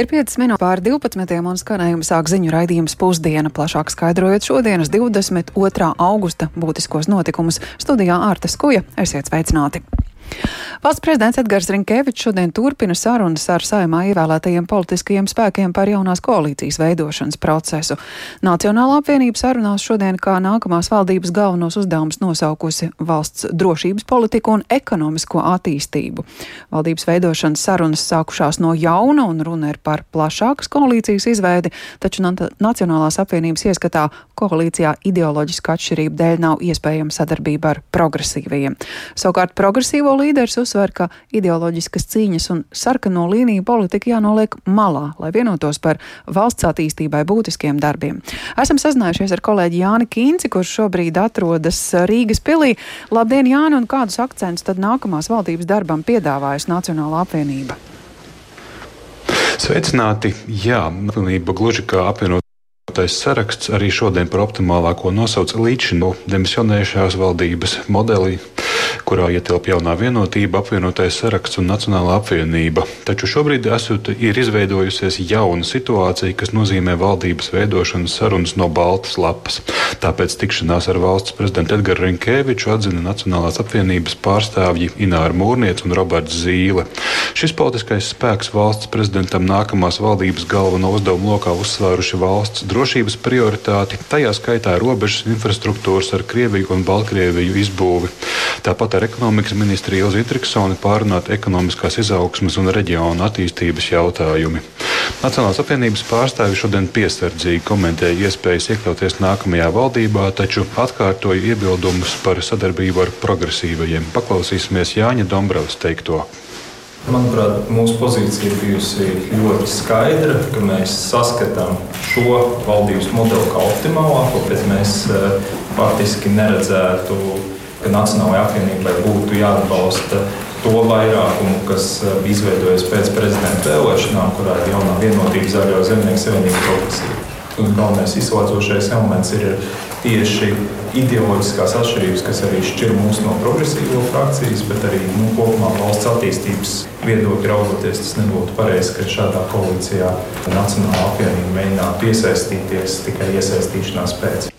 Ir 5 minūtes pār 12. un skanējuma sāk ziņu raidījums pusdiena, plašāk skaidrojot šodienas 22. augusta būtiskos notikumus. Studijā Ārta Skuja, esiet sveicināti! Valsts prezidents Edgars Rinkevičs šodien turpina sarunas ar saimā ievēlētajiem politiskajiem spēkiem par jaunās koalīcijas veidošanas procesu. Nacionālā apvienība sarunās šodien kā nākamās valdības galvenos uzdevumus nosaukusi valsts drošības politiku un ekonomisko attīstību. Valdības veidošanas sarunas sākušās no jauna un runa ir par plašākas koalīcijas izveidi, taču Nacionālās apvienības ieskatā koalīcijā ideoloģiska atšķirība dēļ nav iespējama sadarbība ar progresīvajiem. Savukārt progresīvo līderis uzsver, ka ideoloģiskas cīņas un sarkano līniju politika jānoliek malā, lai vienotos par valsts attīstībai būtiskiem darbiem. Esam sazinājušies ar kolēģi Jāni Kīnci, kurš šobrīd atrodas Rīgas pilī. Labdien, Jāni, un kādus akcentus tad nākamās valdības darbam piedāvājas Nacionāla apvienība? Sveicināti! Jā, pilnība gluži kā apvienot Tais saraksts arī šodien par optimālāko nosauc līdz šim demisionējušās valdības modeli kurā ietilp jaunā vienotība, apvienotais saraksts un Nacionālā apvienība. Taču šobrīd esot, ir izveidojusies jauna situācija, kas nozīmē valdības veidošanas sarunas no baltas lapas. Tāpēc tikšanās ar valsts prezidentu Edgars Rinkēviču atzina Nacionālās apvienības pārstāvji Ināra Mūrniec un Roberts Zīle. Šis politiskais spēks valsts prezidentam nākamās valdības galveno uzdevumu lokā uzsvēruši valsts drošības prioritāti, tajā skaitā robežas infrastruktūras ar Krieviju un Baltkrieviju izbūvi. Tāpat ar ekonomikas ministru Ilzi Triksoni pārunāt ekonomiskās izaugsmas un reģionu attīstības jautājumi. Nacionālās apvienības pārstāvi šodien piesardzīgi komentēja iespējas iekļauties nākamajā valdībā, taču atkārtoja iebildumus par sadarbību ar progresīvajiem. Paklausīsimies Jāņa Dombravas teikto. Manuprāt, mūsu pozīcija bijusi ļoti skaidra, ka mēs saskatām šo valdības modeli kā optimālāko, bet mēs eh, faktiski neredzētu ka Nacionālajai apvienībai būtu jāatbalsta to vairākumu, kas bija eh, izveidojies pēc prezidenta vēlēšanām, kurā ir jaunā vienotība zaļo zemnieku savienību progresīva. Un galvenais izslēdzošais elements ir tieši ideoloģiskās atšķirības, kas arī šķir mūs no progresīvo frakcijas, bet arī nu, kopumā valsts attīstības viedokļa raugoties. Tas nebūtu pareizi, ka šādā koalīcijā Nacionāla apvienība mēģinātu iesaistīties tikai iesaistīšanās pēc.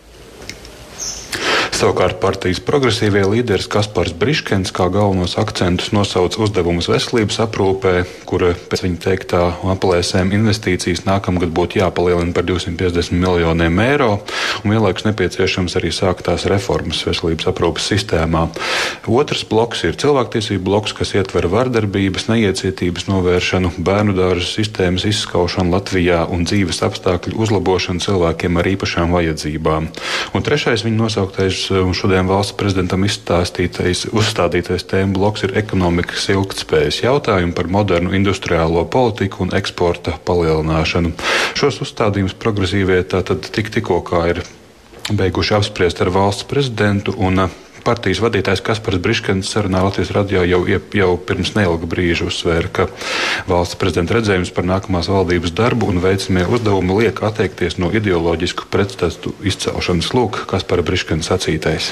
Savukārt partijas progresīvie līderis Kaspars Briškens kā galvenos akcentus nosauca uzdevumus veselības aprūpē, kur pēc viņa teiktā aplēsēm investīcijas nākamgad būtu jāpalielina par 250 miljoniem eiro, un vienlaikus nepieciešams arī sāktās reformas veselības aprūpes sistēmā. Otrs bloks ir cilvēktiesību bloks, kas ietver vardarbības, neiecietības novēršanu, bērnu dārza sistēmas izskaušanu Latvijā un dzīves apstākļu uzlabošanu cilvēkiem ar īpašām vajadzībām. Un trešais viņa nosauktais un šodien valsts prezidentam uzstādītais tēma bloks ir ekonomikas ilgtspējas jautājumi par modernu industriālo politiku un eksporta palielināšanu. Šos uzstādījumus progresīvie tātad tik tikko ir beiguši apspriest ar valsts prezidentu. Un, Partijas vadītājs Kaspars Briškens sarunā Latvijas radio jau, jau pirms neilga brīža uzsvēra, ka valsts prezidenta redzējums par nākamās valdības darbu un veicamie uzdevumi liek atteikties no ideoloģisku pretstatu izcelšanas. Lūk, Kaspars Briškens sacītais.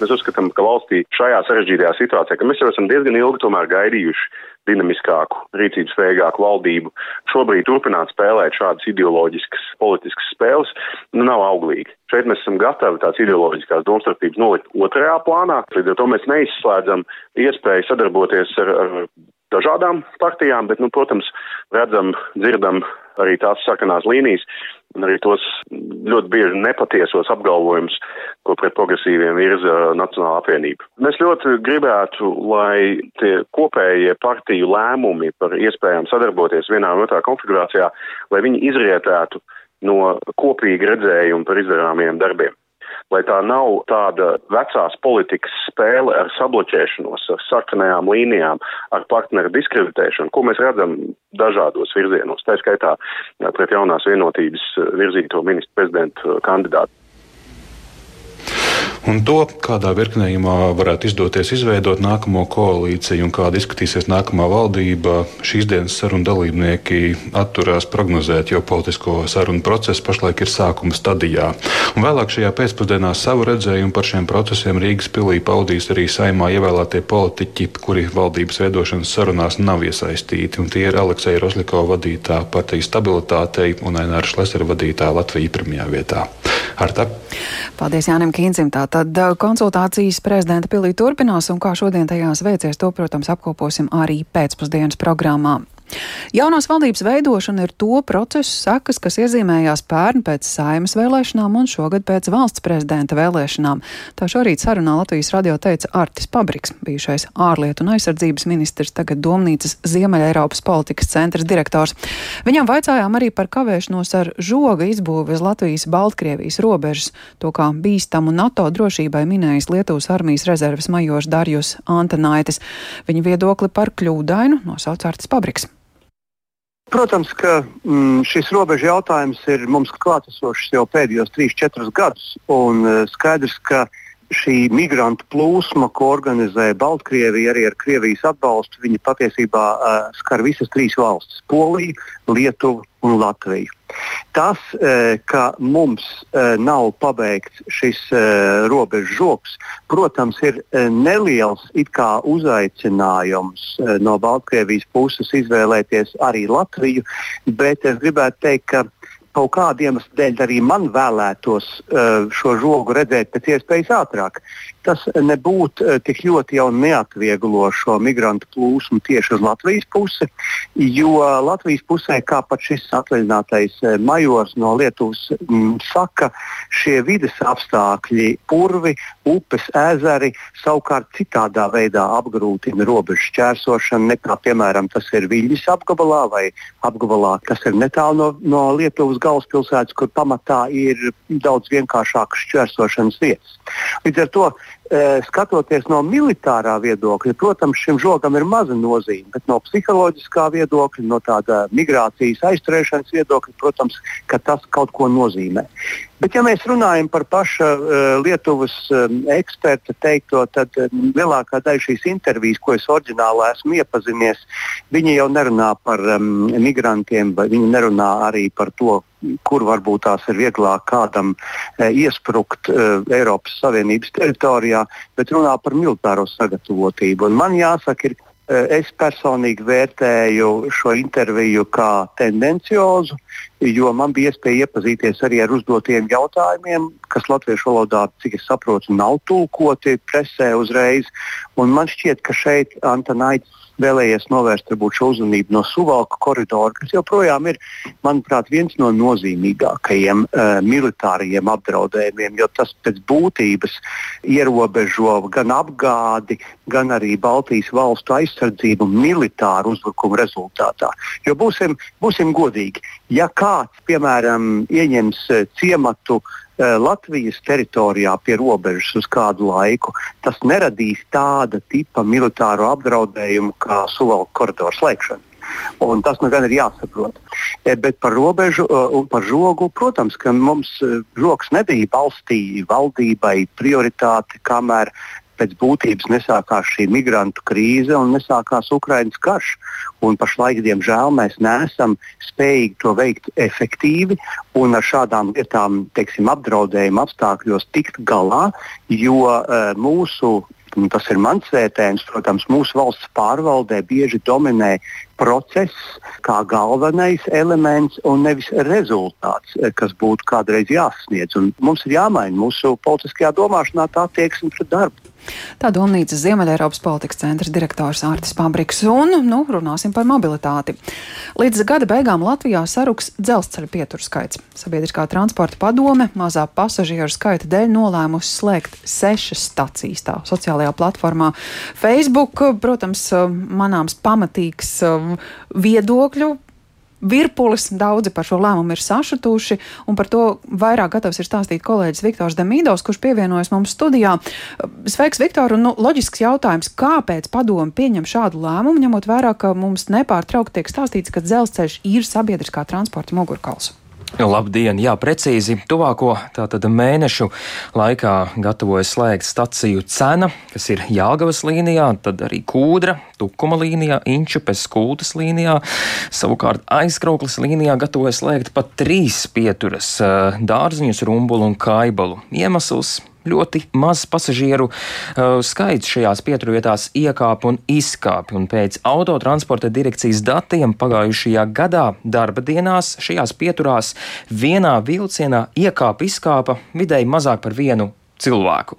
Mēs uzskatām, ka valstī šajā sarežģītajā situācijā, ka mēs jau esam diezgan ilgi gaidījuši dinamiskāku, rīcības spējīgāku valdību. Šobrīd turpināt spēlēt šādas ideoloģiskas, politiskas spēles nu, nav auglīgi. Šeit mēs esam gatavi tās ideoloģiskās domstarpības nolikt otrajā plānā, līdz ar to mēs neizslēdzam iespēju sadarboties ar, ar dažādām partijām, bet, nu, protams, redzam, dzirdam arī tās sarkanās līnijas un arī tos ļoti bieži nepatiesos apgalvojumus, ko pret progresīviem virza Nacionāla apvienība. Mēs ļoti gribētu, lai tie kopējie partiju lēmumi par iespējām sadarboties vienā un otrā konfigurācijā, lai viņi izrietētu no kopīga redzējuma par izdarāmiem darbiem lai tā nav tāda vecās politikas spēle ar sabloķēšanos, ar sarkanajām līnijām, ar partneru diskreditēšanu, ko mēs redzam dažādos virzienos, tā skaitā pret jaunās vienotības virzīto ministru prezidentu kandidātu. Un to, kādā virknējumā varētu izdoties izveidot nākamo koalīciju un kāda izskatīsies nākamā valdība, šīs dienas sarunu dalībnieki atturās prognozēt, jo politisko sarunu process pašlaik ir sākuma stadijā. Un vēlāk šajā pēcpusdienā savu redzējumu par šiem procesiem Rīgas pilī paudīs arī saimā ievēlētie politiķi, kuri valdības veidošanas sarunās nav iesaistīti. Un tie ir Alekseja Roslikova vadītā partijas stabilitātei un Aināra Šlesera vadītā Latvija pirmajā vietā. Arta. Paldies Jānim Kīncim. Tātad konsultācijas prezidenta pilī turpinās, un kā šodien tajās veicies, to, protams, apkoposim arī pēcpusdienas programmā. Jaunās valdības veidošana ir to procesu sekas, kas iezīmējās pērn pēc saimas vēlēšanām un šogad pēc valsts prezidenta vēlēšanām. Tā šorīt sarunā Latvijas radio teica Artis Pabriks, bijušais ārlietu un aizsardzības ministrs, tagad Domnīcas Ziemeļa Eiropas politikas centras direktors. Viņam vaicājām arī par kavēšanos ar žoga izbūvi uz Latvijas-Baltkrievijas robežas, to kā bīstamu NATO drošībai minējis Lietuvas armijas rezerves majors Darjus Antanaitis. Viņa viedokli par kļūdainu nosauc Artis Pabriks. Protams, ka mm, šis robežu jautājums ir mums klātesošs jau pēdējos 3-4 gadus. Un uh, skaidrs, ka šī migrantu plūsma, ko organizē Baltkrievija arī ar Krievijas atbalstu, viņa patiesībā uh, skar visas trīs valstis - Poliju, Lietuvu un Latviju. Tas, e, ka mums e, nav pabeigts šis e, robežu žoks, protams, ir neliels uzaicinājums no Baltkrievijas puses izvēlēties arī Latviju, bet es gribētu teikt, ka kaut kādiem dēļ arī man vēlētos šo žogu redzēt pēc iespējas ātrāk tas nebūtu eh, tik ļoti jau neatvieglo šo migrantu plūsmu tieši uz Latvijas pusi, jo Latvijas pusē, kā pat šis atvaļinātais eh, majors no Lietuvas m, mm, saka, šie vides apstākļi, purvi, upes, ezeri savukārt citādā veidā apgrūtina robežu šķērsošanu nekā, piemēram, tas ir Viļņas apgabalā vai apgabalā, kas ir netālu no, no Lietuvas galvaspilsētas, kur pamatā ir daudz vienkāršākas šķērsošanas vietas. Līdz ar to skatoties no militārā viedokļa, protams, šim žogam ir maza nozīme, bet no psiholoģiskā viedokļa, no tāda migrācijas aizturēšanas viedokļa, protams, tas kaut ko nozīmē. Bet, ja mēs runājam par paša uh, Lietuvas um, eksperta teikto, tad um, lielākā daļa šīs intervijas, ko es oriģinālā esmu iepazinies, viņi jau nerunā par um, migrantiem, viņi nerunā arī par to, kur varbūt tās ir vieglāk kādam uh, iesprukt uh, Eiropas Savienības teritorijā, bet runā par militāro sagatavotību. Un man jāsaka, ir Eh, es personīgi vērtēju šo interviju kā tendenciozu, jo man bija iespēja iepazīties arī ar uzdotiem jautājumiem, kas latviešu valodā, cik es saprotu, nav tulkoti presē uzreiz. Un man šķiet, ka šeit Antanaits vēlējies novērst varbūt, šo uzmanību no Suvalka koridora, kas joprojām ir, manuprāt, viens no nozīmīgākajiem uh, militārajiem apdraudējumiem, jo tas pēc būtības ierobežo gan apgādi, gan arī Baltijas valstu aizsardzību militāru uzbrukumu rezultātā. Jo būsim, būsim godīgi, ja kāds, piemēram, ieņems eh, ciematu Eh, Latvijas teritorijā pie robežas uz kādu laiku, tas neradīs tāda tipa militāro apdraudējumu kā suvalku koridoru slēgšana. Un tas nu gan ir jāsaprot. Eh, bet par robežu eh, un par žogu, protams, ka mums žoks nebija valstī, valdībai prioritāte, kamēr pēc būtības nesākās šī migrantu krīze un nesākās Ukraiņas karš. Un pašlaik, diemžēl, mēs neesam spējīgi to veikt efektīvi un ar šādām lietām, teiksim, apdraudējuma apstākļos tikt galā, jo uh, mūsu un tas ir mans vērtējums, protams, mūsu valsts pārvaldē bieži dominē process kā galvenais elements un nevis rezultāts, eh, kas būtu kādreiz jāsasniedz. Un mums ir jāmaina mūsu politiskajā domāšanā tā attieksme pret darbu. Tā domnīcas Ziemeļ-Eiropas politikas centra direktors Ārtis Pabriks un, nu, runāsim par mobilitāti. Līdz gada beigām Latvijā saruks dzelzceļa pieturu skaits. Sabiedriskā transporta padome mazā pasažieru skaita dēļ nolēmusi slēgt sešas stacijas tā sociālajā platformā. Facebook, protams, manāms pamatīgs um, viedokļu virpulis. Daudzi par šo lēmumu ir sašutuši, un par to vairāk gatavs ir stāstīt kolēģis Viktors Demīdovs, kurš pievienojas mums studijā. Sveiks, Viktor! Un, nu, loģisks jautājums, kāpēc padomu pieņem šādu lēmumu, ņemot vērā, ka mums nepārtraukti tiek stāstīts, ka dzelzceļš ir sabiedriskā transporta mugurkauls? Labdien! Jā, precīzi. Tuvāko tātad mēnešu laikā gatavojas slēgt staciju cena, kas ir Jāgavas līnijā, tad arī Kūdra, Tukuma līnijā, Inčupes kultas līnijā. Savukārt aizkrauklis līnijā gatavojas slēgt pat trīs pieturas - dārziņus, rumbulu un kaibalu. Iemesls ļoti maz pasažieru uh, skaits šajās pieturvietās iekāp un izkāp. Un pēc autotransporta direkcijas datiem pagājušajā gadā darba dienās šajās pieturās vienā vilcienā iekāpa izkāpa vidēji mazāk par vienu cilvēku.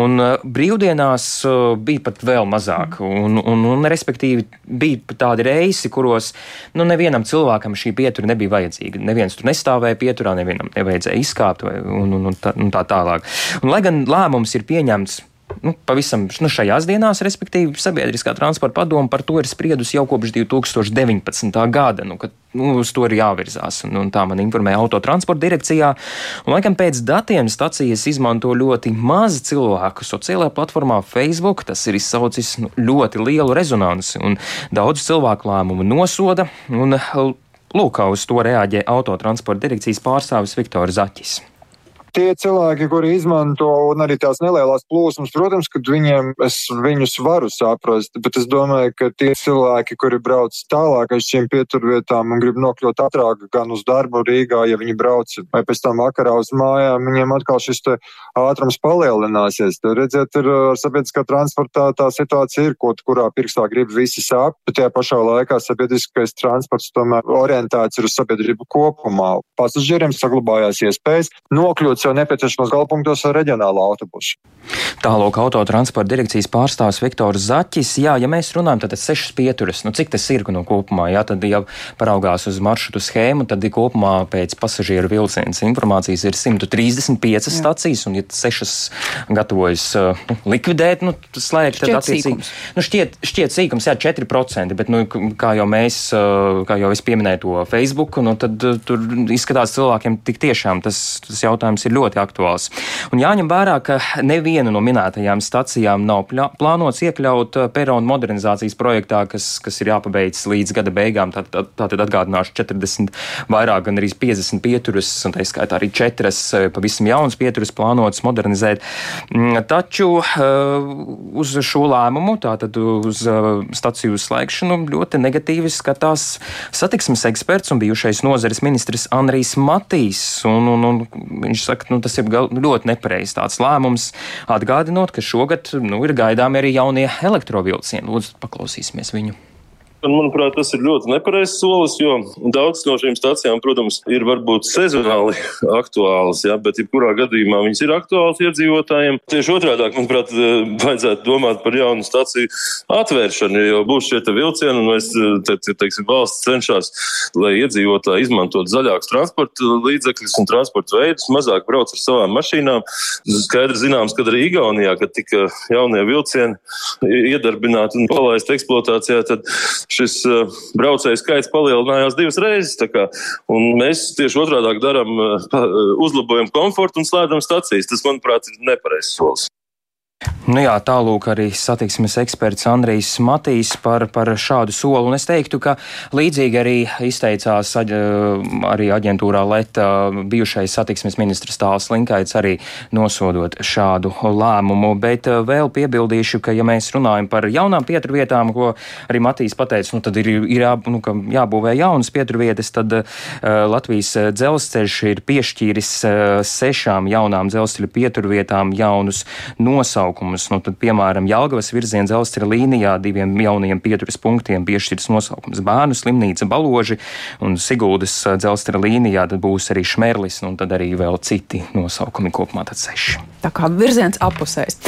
Un uh, brīvdienās uh, bija pat vēl mazāk, un, un, un respektīvi bija tādi reisi, kuros nu, nevienam cilvēkam šī pietura nebija vajadzīga. Neviens tur nestāvēja pieturā, nevienam nevajadzēja izkāpt vai, un, un, un, tā, un tā tālāk. Un, lai gan lēmums ir pieņemts nu, pavisam nu, šajās dienās, respektīvi, sabiedriskā transporta padoma par to ir spriedusi jau kopš 2019. gada, nu, kad nu, uz to ir jāvirzās. Un, un tā man informēja autotransporta direkcijā. Un, laikam pēc datiem stacijas izmanto ļoti maz cilvēku sociālajā platformā Facebook. Tas ir izsaucis nu, ļoti lielu rezonanci un daudz cilvēku lēmumu nosoda. Un, lūk, uz to reaģē autotransporta direkcijas pārstāvis Viktors Zaķis tie cilvēki, kuri izmanto un arī tās nelielās plūsmas, protams, ka viņiem es viņus varu saprast, bet es domāju, ka tie cilvēki, kuri brauc tālāk aiz šīm pieturvietām un grib nokļūt ātrāk gan uz darbu Rīgā, ja viņi brauc vai pēc tam vakarā uz mājām, viņiem atkal šis ātrums palielināsies. Tad redziet, ir ar sabiedriskā transportā tā situācija ir, ko, kurā pirkstā grib visi sāp, bet tajā pašā laikā sabiedriskais transports tomēr orientēts ir uz sabiedrību kopumā. Pasažieriem saglabājās iespējas nokļūt jau nepieciešamos galpunktos ar reģionālo autobusu. Tālāk autotransporta direkcijas pārstāvis Viktors Zaķis. Jā, ja mēs runājam, tad sešas pieturas, nu cik tas ir no kopumā, jā, tad ja paraugās uz maršrutu schēmu, tad kopumā pēc pasažieru vilciens informācijas ir 135 jā. stacijas, un ja sešas gatavojas nu, likvidēt, nu, slēgt, tad attiecīgi. Nu, šķiet, šķiet sīkums, jā, 4%, bet, nu, kā jau mēs, kā jau es pieminēju to Facebook, nu, tad tur izskatās cilvēkiem tik tiešām tas, tas jautājums ir ļoti aktuāls. Un jāņem vērā, ka neviena no minētajām stacijām nav plānots iekļaut uh, peronu modernizācijas projektā, kas, kas ir jāpabeidz līdz gada beigām. Tātad tā, tā atgādināšu 40 vairāk, gan arī 50 pieturas, un tā skaitā arī 4 uh, pavisam jaunas pieturas plānotas modernizēt. Mm, taču uh, uz šo lēmumu, tātad uz staciju slēgšanu, ļoti negatīvi skatās satiksmes eksperts un bijušais nozares ministrs Andrijs Matīs. Un, un, un viņš saka, nu, tas ir ļoti nepareizs tāds lēmums. Atgādinot, ka šogad nu, ir gaidāmi arī jaunie elektrovilcieni. Lūdzu, paklausīsimies viņu. Un, manuprāt, tas ir ļoti nepareizs solis, jo daudzas no šīm stācijām, protams, ir varbūt sezonāli aktuālas, ja, bet jebkurā gadījumā viņas ir aktuālas iedzīvotājiem. Tieši otrādi, manuprāt, eh, vajadzētu domāt par jaunu stāciju atvēršanu, jo būs šie vilcieni, un mēs, eh, te, te, teiksim, valsts cenšas, lai iedzīvotāji izmantot zaļākus transporta līdzekļus un transporta veidus, mazāk brauc ar savām mašīnām. Skaidrs zināms, ka arī Igaunijā, kad tika jaunie vilcieni iedarbināti un palaisti eksploatācijā, tad šis uh, braucēju skaits palielinājās divas reizes. Mēs tieši otrādi darām, uh, uzlabojam komfortu un slēdzam stacijas. Tas, manuprāt, ir nepareizs solis. Nu jā, tālūk arī satiksmes eksperts Andrijs Matīs par, par šādu soli. Un es teiktu, ka līdzīgi arī izteicās aģ, arī aģentūrā Leta bijušais satiksmes ministrs Tāls Linkaits arī nosodot šādu lēmumu. Bet eh, vēl piebildīšu, ka ja mēs runājam par jaunām pieturvietām, ko arī Matīs pateica, nu tad ir, ir jā, nu, jābūvē jaunas pieturvietas, tad uh, Latvijas dzelzceļš ir piešķīris uh, sešām jaunām dzelzceļa pieturvietām jaunus nosaukumus nosaukumus. Nu, tad, piemēram, Jālgavas virziena dzelzceļa līnijā diviem jaunajiem pieturas punktiem piešķirts nosaukums Bērnu slimnīca Baloži un Siguldas dzelzceļa līnijā tad būs arī Šmerlis un tad arī vēl citi nosaukumi kopumā tad seši. Tā kā virziens apusējs.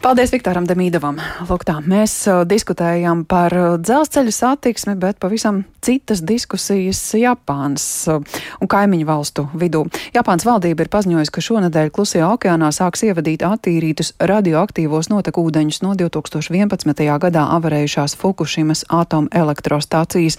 Paldies Viktoram Demīdovam. Lūk tā, mēs diskutējam par dzelzceļa satiksmi, bet pavisam citas diskusijas Japānas un kaimiņu valstu vidū. Japānas valdība ir paziņojusi, ka šonadēļ Klusajā okeānā sāks ievadīt attīrītus radioaktīvos aktīvos notekūdeņus no 2011. gadā avarējušās Fukushimas atomelektrostācijas.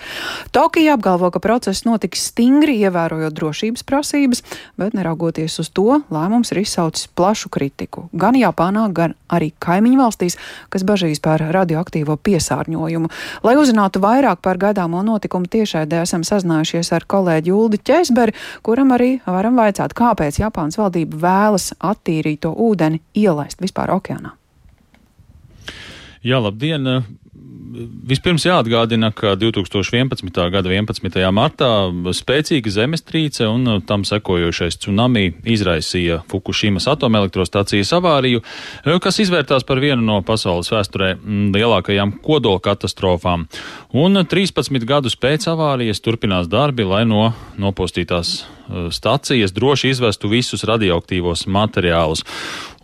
Tokija apgalvo, ka process notiks stingri, ievērojot drošības prasības, bet neraugoties uz to, lēmums ir izsaucis plašu kritiku kritiku gan Japānā, gan arī kaimiņu valstīs, kas bažīs par radioaktīvo piesārņojumu. Lai uzzinātu vairāk par gaidāmo notikumu tiešraidē, esam sazinājušies ar kolēģi Uldi Česberi, kuram arī varam vaicāt, kāpēc Japānas valdība vēlas attīrīto ūdeni ielaist vispār okeānā. Jā, labdien! Vispirms jāatgādina, ka 2011. gada 11. martā spēcīga zemestrīce un tam sekojošais tsunami izraisīja Fukushimas atomelektrostācijas avāriju, kas izvērtās par vienu no pasaules vēsturē lielākajām kodola katastrofām. Un 13 gadus pēc avārijas turpinās darbi, lai no nopostītās stacijas droši izvestu visus radioaktīvos materiālus.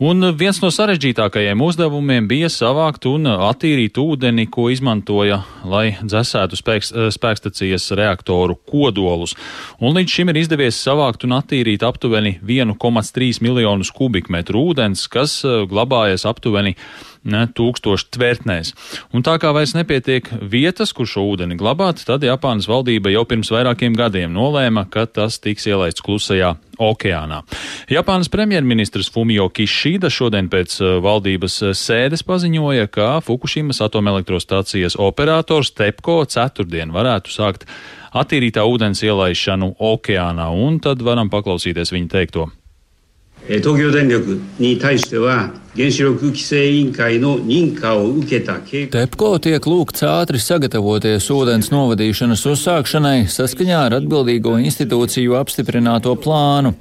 Un viens no sarežģītākajiem uzdevumiem bija savākt un attīrīt ūdeni, ko izmantoja, lai dzēsētu spēks, spēkstacijas reaktoru kodolus. Un līdz šim ir izdevies savākt un attīrīt aptuveni 1,3 miljonus kubikmetru ūdens, kas eh, glabājas aptuveni ne, tūkstoši tvertnēs. Un tā kā vairs nepietiek vietas, kur šo ūdeni glabāt, tad Japānas valdība jau pirms vairākiem gadiem nolēma, ka tas tiks ielaists klusajā okeānā. Japānas premjerministrs Fumio Kishida šodien pēc uh, valdības uh, sēdes paziņoja, ka Fukushimas atomelektrostācijas operators TEPCO ceturtdien varētu sākt attīrītā ūdens ielaišanu okeānā, un tad varam paklausīties viņa teikto. 東京電力に対しては 原子力規制委員会の認可を受けた計画 TEPCO tiek lūgts ātri sagatavoties ūdens novadīšanas uzsākšanai saskaņā ar atbildīgo institūciju apstiprināto plānu,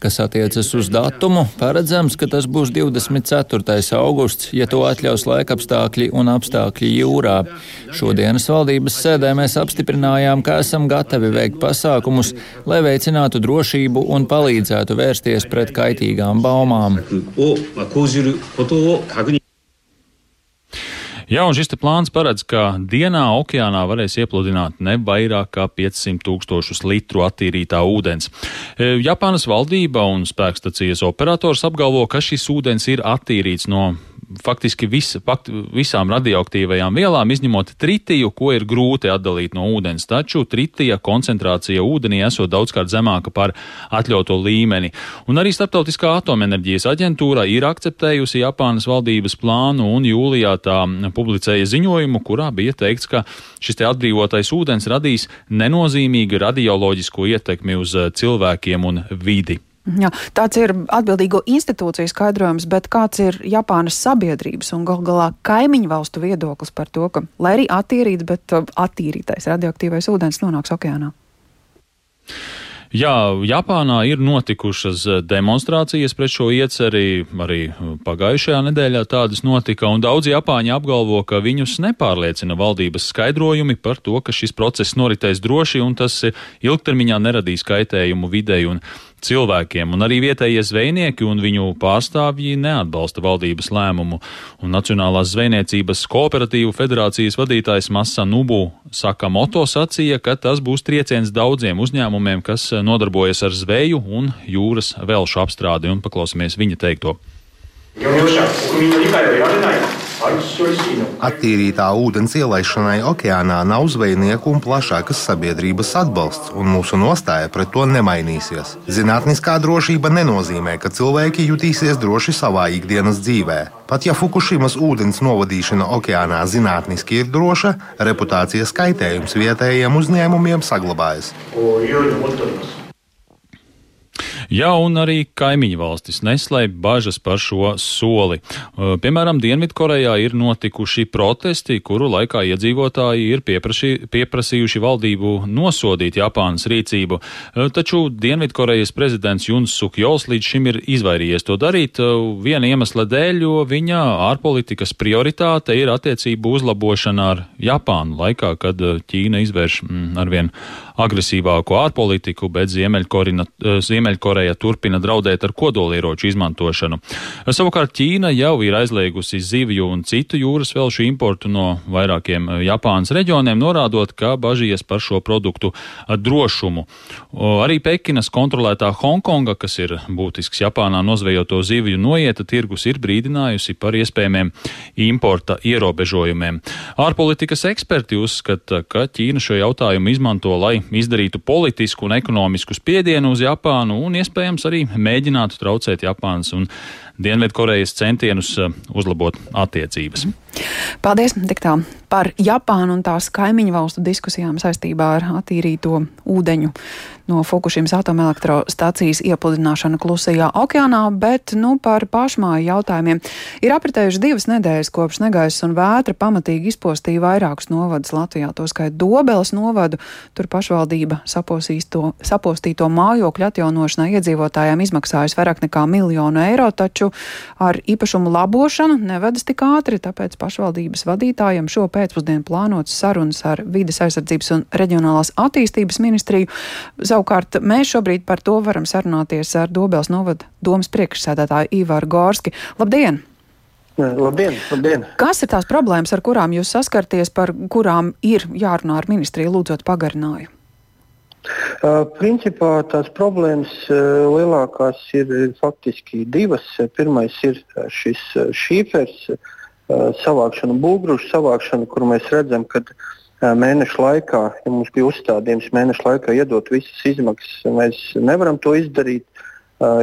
kas attiecas uz datumu. Paredzams, ka tas būs 24. augusts, ja to atļaus laikapstākļi un apstākļi jūrā. Šodienas valdības sēdē mēs apstiprinājām, ka esam gatavi veikt pasākumus, lai veicinātu drošību un palīdzētu vērsties pret kaitīgām baumām. ことを確認 Jā, un šis plāns paredz, ka dienā okeānā varēs iepludināt ne vairāk kā 500 tūkstošus litru attīrītā ūdens. E, Japānas valdība un spēkstacijas operators apgalvo, ka šis ūdens ir attīrīts no faktiski vis, fakt, visām radioaktīvajām vielām, izņemot tritiju, ko ir grūti atdalīt no ūdens. Taču tritija koncentrācija ūdenī esot daudzkārt zemāka par atļautu līmeni. Un arī Startautiskā atomenerģijas aģentūra ir akceptējusi Japānas valdības plānu un jūlijā tā publicēja ziņojumu, kurā bija teikts, ka šis te atbrīvotais ūdens radīs nenozīmīgu radioloģisko ietekmi uz cilvēkiem un vidi. Jā, tāds ir atbildīgo institūciju skaidrojums, bet kāds ir Japānas sabiedrības un gal galā kaimiņu valstu viedoklis par to, ka, lai arī attīrīts, bet uh, attīrītais radioaktīvais ūdens nonāks okeānā? Jā, Japānā ir notikušas uh, demonstrācijas pret šo ieceri, arī uh, pagājušajā nedēļā tādas notika, un daudz Japāņi apgalvo, ka viņus nepārliecina valdības skaidrojumi par to, ka šis process noritēs droši un tas ilgtermiņā neradīs kaitējumu videi un cilvēkiem, un arī vietējie zvejnieki un viņu pārstāvji neatbalsta valdības lēmumu, un Nacionālās zvejniecības kooperatīvu federācijas vadītājs Masa Nubu Sakamoto sacīja, ka tas būs trieciens daudziem uzņēmumiem, kas nodarbojas ar zveju un jūras velšu apstrādi, un paklausīsimies viņa teikto. Jo, jo šā, Attīrītā ūdens ielaišanai okeānā nav zvejnieku un plašākas sabiedrības atbalsts, un mūsu nostāja pret to nemainīsies. Zinātniskā drošība nenozīmē, ka cilvēki jutīsies droši savā ikdienas dzīvē. Pat ja Fukushimas ūdens novadīšana okeānā zinātniski ir droša, reputācijas kaitējums vietējiem uzņēmumiem saglabājas. O, jo, jo, Jā, un arī kaimiņu valstis neslēp bažas par šo soli. Piemēram, Dienvidkorejā ir notikuši protesti, kuru laikā iedzīvotāji ir piepraši, pieprasījuši valdību nosodīt Japānas rīcību. Taču Dienvidkorejas prezidents Juns Sukjols līdz šim ir izvairījies to darīt viena iemesla dēļ, jo viņa ārpolitikas prioritāte ir attiecību uzlabošana ar Japānu laikā, kad Ķīna izvērš mm, arvien agresīvāku ārpolitiku, bet Ziemeļkoreja turpina draudēt ar kodolieroču izmantošanu. Savukārt Ķīna jau ir aizliegusi zivju un citu jūras velšu importu no vairākiem Japānas reģioniem, norādot, ka bažījies par šo produktu drošumu. Arī Pekinas kontrolētā Hongkonga, kas ir būtisks Japānā nozvejoto zivju noieta tirgus, ir brīdinājusi par iespējamiem importa ierobežojumiem. Ārpolitikas eksperti uzskata, ka Ķīna šo jautājumu izmanto, lai izdarītu politisku un ekonomisku spiedienu uz Japānu un iespējams arī mēģinātu traucēt Japānas un Dienvidkorejas centienus uzlabot attiecības. Paldies! Tik tā par Japānu un tās kaimiņu valstu diskusijām saistībā ar attīrīto ūdeņu no Fukushimas atomelektrostacijas iepludināšanu klusajā okeānā, bet nu, par pašmāju jautājumiem. Ir apritējuši divas nedēļas kopš negaiss un vētra pamatīgi izpostīja vairākus novadus Latvijā, to skait Dobeles novadu. Tur pašvaldība sapostīto mājokļu atjaunošanai iedzīvotājiem izmaksājusi vairāk nekā miljonu eiro, taču ar īpašumu labošanu nevedas tik ātri, tāpēc pašvaldības vadītājiem šo pēcpusdienu plānotas sarunas ar vides aizsardzības un reģionālās attīstības ministriju. Savukārt mēs šobrīd par to varam sarunāties ar Dobels novada domas priekšsēdētāju Īvāru Gorski. Labdien! Labdien, labdien! Kas ir tās problēmas, ar kurām jūs saskarties, par kurām ir jārunā ar ministriju lūdzot pagarinājumu? Principā tās problēmas lielākās ir faktiski divas. Pirmais ir šis šīfers, uh, savākšana, būgrušu savākšana, kur mēs redzam, ka mēneša laikā, ja mums bija uzstādījums mēneša laikā iedot visas izmaksas, mēs nevaram to izdarīt,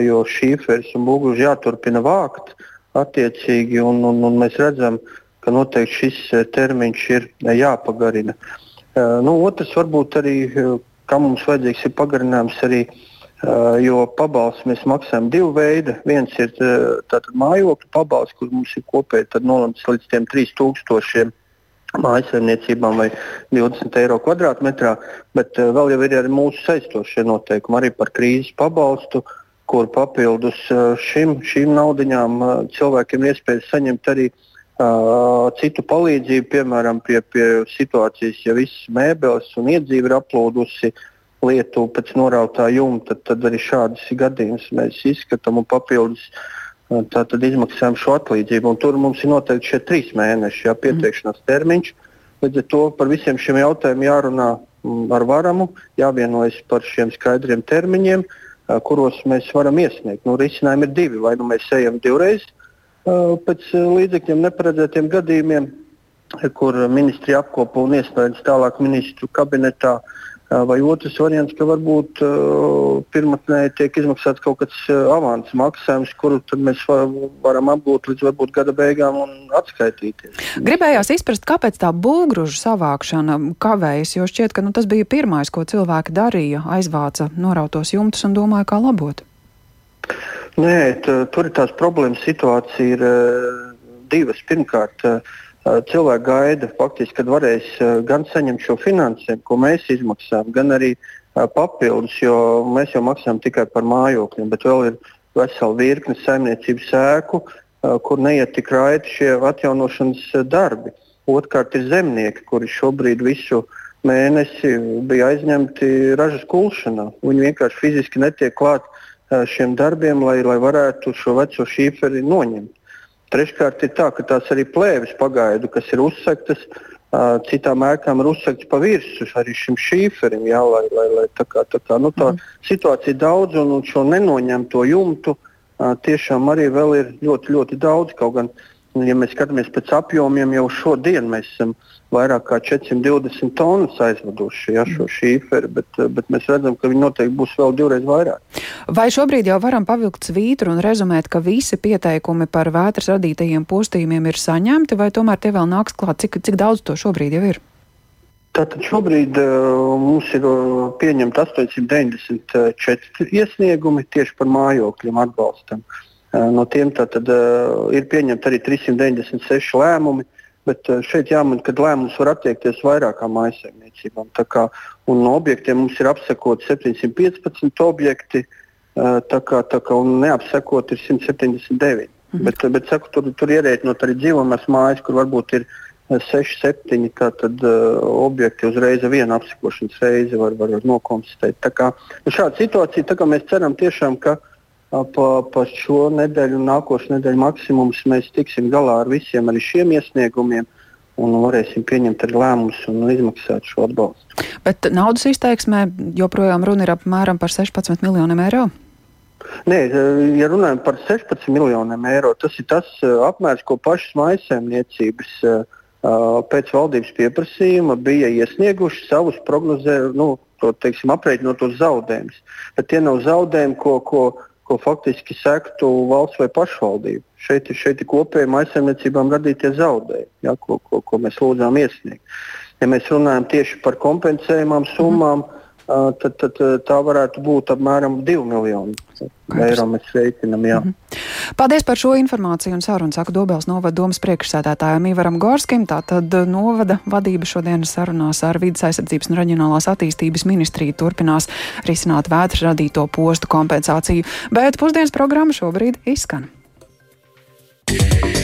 jo šīferis un būgruži jāturpina vākt attiecīgi, un, un, un mēs redzam, ka noteikti šis termiņš ir jāpagarina. Nu, otrs varbūt arī, kam mums vajadzīgs ir pagarinājums arī jo pabalstu mēs maksājam divu veidu. Viens ir mājokļu pabalsts, kur mums ir kopēji nolemts līdz 3000 mājasemniecībām vai 20 eiro kvadrātmetrā, bet vēl jau ir arī mūsu saistošie noteikumi arī par krīzes pabalstu, kur papildus šim, šīm naudiņām cilvēkiem ir iespējas saņemt arī uh, citu palīdzību, piemēram, pie, pie situācijas, ja viss mēbeles un iedzīve ir aplūdusi. Uh, lietu pēc norautā jumta, tad, tad arī šādus gadījumus mēs izskatām un papildus tātad izmaksājam šo atlīdzību. Un tur mums ir noteikti šie trīs mēneši jā, pieteikšanās termiņš. Līdz ar to par visiem šiem jautājumiem jārunā ar varamu, jāvienojas par šiem skaidriem termiņiem, kuros mēs varam iesniegt. Nu, risinājumi ir divi. Vai nu mēs ejam divreiz pēc līdzekļiem neparedzētiem gadījumiem, kur ministri apkopo un iesniedz tālāk ministru kabinetā Vai otrs variants, ka varbūt uh, pirmotnēji tiek izmaksāts kaut kāds uh, avans maksājums, kuru mēs var, varam apgūt līdz varbūt gada beigām un atskaitīties. Gribējās izprast, kāpēc tā būgružu savākšana kavējas, jo šķiet, ka nu, tas bija pirmais, ko cilvēki darīja, aizvāca norautos jumtus un domāja, kā labot. Nē, tur ir tās problēmas situācija ir uh, divas. Pirmkārt, uh, cilvēki gaida, faktiski, kad varēs gan saņemt šo finansējumu, ko mēs izmaksājam, gan arī papildus, jo mēs jau maksājam tikai par mājokļiem, bet vēl ir vesela virkne saimniecību sēku, kur neiet tik raiti šie atjaunošanas darbi. Otrkārt ir zemnieki, kuri šobrīd visu mēnesi bija aizņemti ražas kulšanā. Viņi vienkārši fiziski netiek klāt šiem darbiem, lai, lai varētu šo veco šīferi noņemt. Treškārt ir tā, ka tās arī plēves pagaidu, kas ir uzsegtas, uh, citām ēkām ir uzsegtas pa virsmu arī šim šīferim. Jā, lai, lai, lai tā kā, tā kā, nu, tā mm. situācija ir daudz, un, un šo nenoņemto jumtu uh, tiešām arī vēl ir ļoti, ļoti daudz. Kaut gan, ja mēs skatāmies pēc apjomiem, jau šodien mēs esam vairāk kā 420 tonnas aizveduši ja, šo šīferi, bet, bet mēs redzam, ka viņi noteikti būs vēl divreiz vairāk. Vai šobrīd jau varam pavilkt svītru un rezumēt, ka visi pieteikumi par vētras radītajiem postījumiem ir saņemti, vai tomēr tie vēl nāks klāt? Cik, cik daudz to šobrīd jau ir? Tātad šobrīd uh, mums ir uh, pieņemti 894 iesniegumi tieši par mājokļiem atbalstam. Uh, no tiem tātad, uh, ir pieņemti arī 396 lēmumi, Bet eh, šeit jāmin, ka lēmums var attiekties vairākām maisaimniecībām. No objektiem mums ir apsekot 715 objekti, eh, tā kā, tā kā, un neapsekot ir 179. Mhm. Bet, bet saku, tur, tur ierēķinot arī dzīvojamās mājas, kur varbūt ir 6, 7 tātad, uh, objekti uzreiz vienu apsekošanas reizi var, var nokonstatēt. Tā kā, nu, šāda situācija, tā kā mēs ceram tiešām, ka uh, pa, pa šo nedēļu un nākošo nedēļu maksimums mēs tiksim galā ar visiem arī šiem iesniegumiem. Un varēsim pieņemt arī lēmumus un izmaksāt šo atbalstu. Bet naudas izteiksmē joprojām runa ir apmēram par 16 miljoniem eiro. Nē, ja runājam par 16 miljoniem eiro, tas ir tas apmērs, ko pašas maisaimniecības pēc valdības pieprasījuma bija iesnieguši savus prognozējumus, nu, to, teiksim, aprēķinotos zaudējumus. Bet tie nav zaudējumi, ko, ko ko faktiski sektu valsts vai pašvaldība. Šeit, šeit ir kopējām aizsardzībām radītie zaudējumi, ja, ko, ko, ko mēs lūdzām iesniegt. Ja mēs runājam tieši par kompensējumām summām, mm tad, tad tā varētu būt apmēram 2 miljoni eiro. Mēs reiķinām, jā. Mm -hmm. Paldies par šo informāciju un sarunu saka Dobels novada domas priekšsēdētājiem Ivaram Gorskim. Tātad novada vadība šodienas sarunās ar vidas aizsardzības un reģionālās attīstības ministriju turpinās risināt vētras radīto postu kompensāciju, bet pusdienas programma šobrīd izskan. Yeah.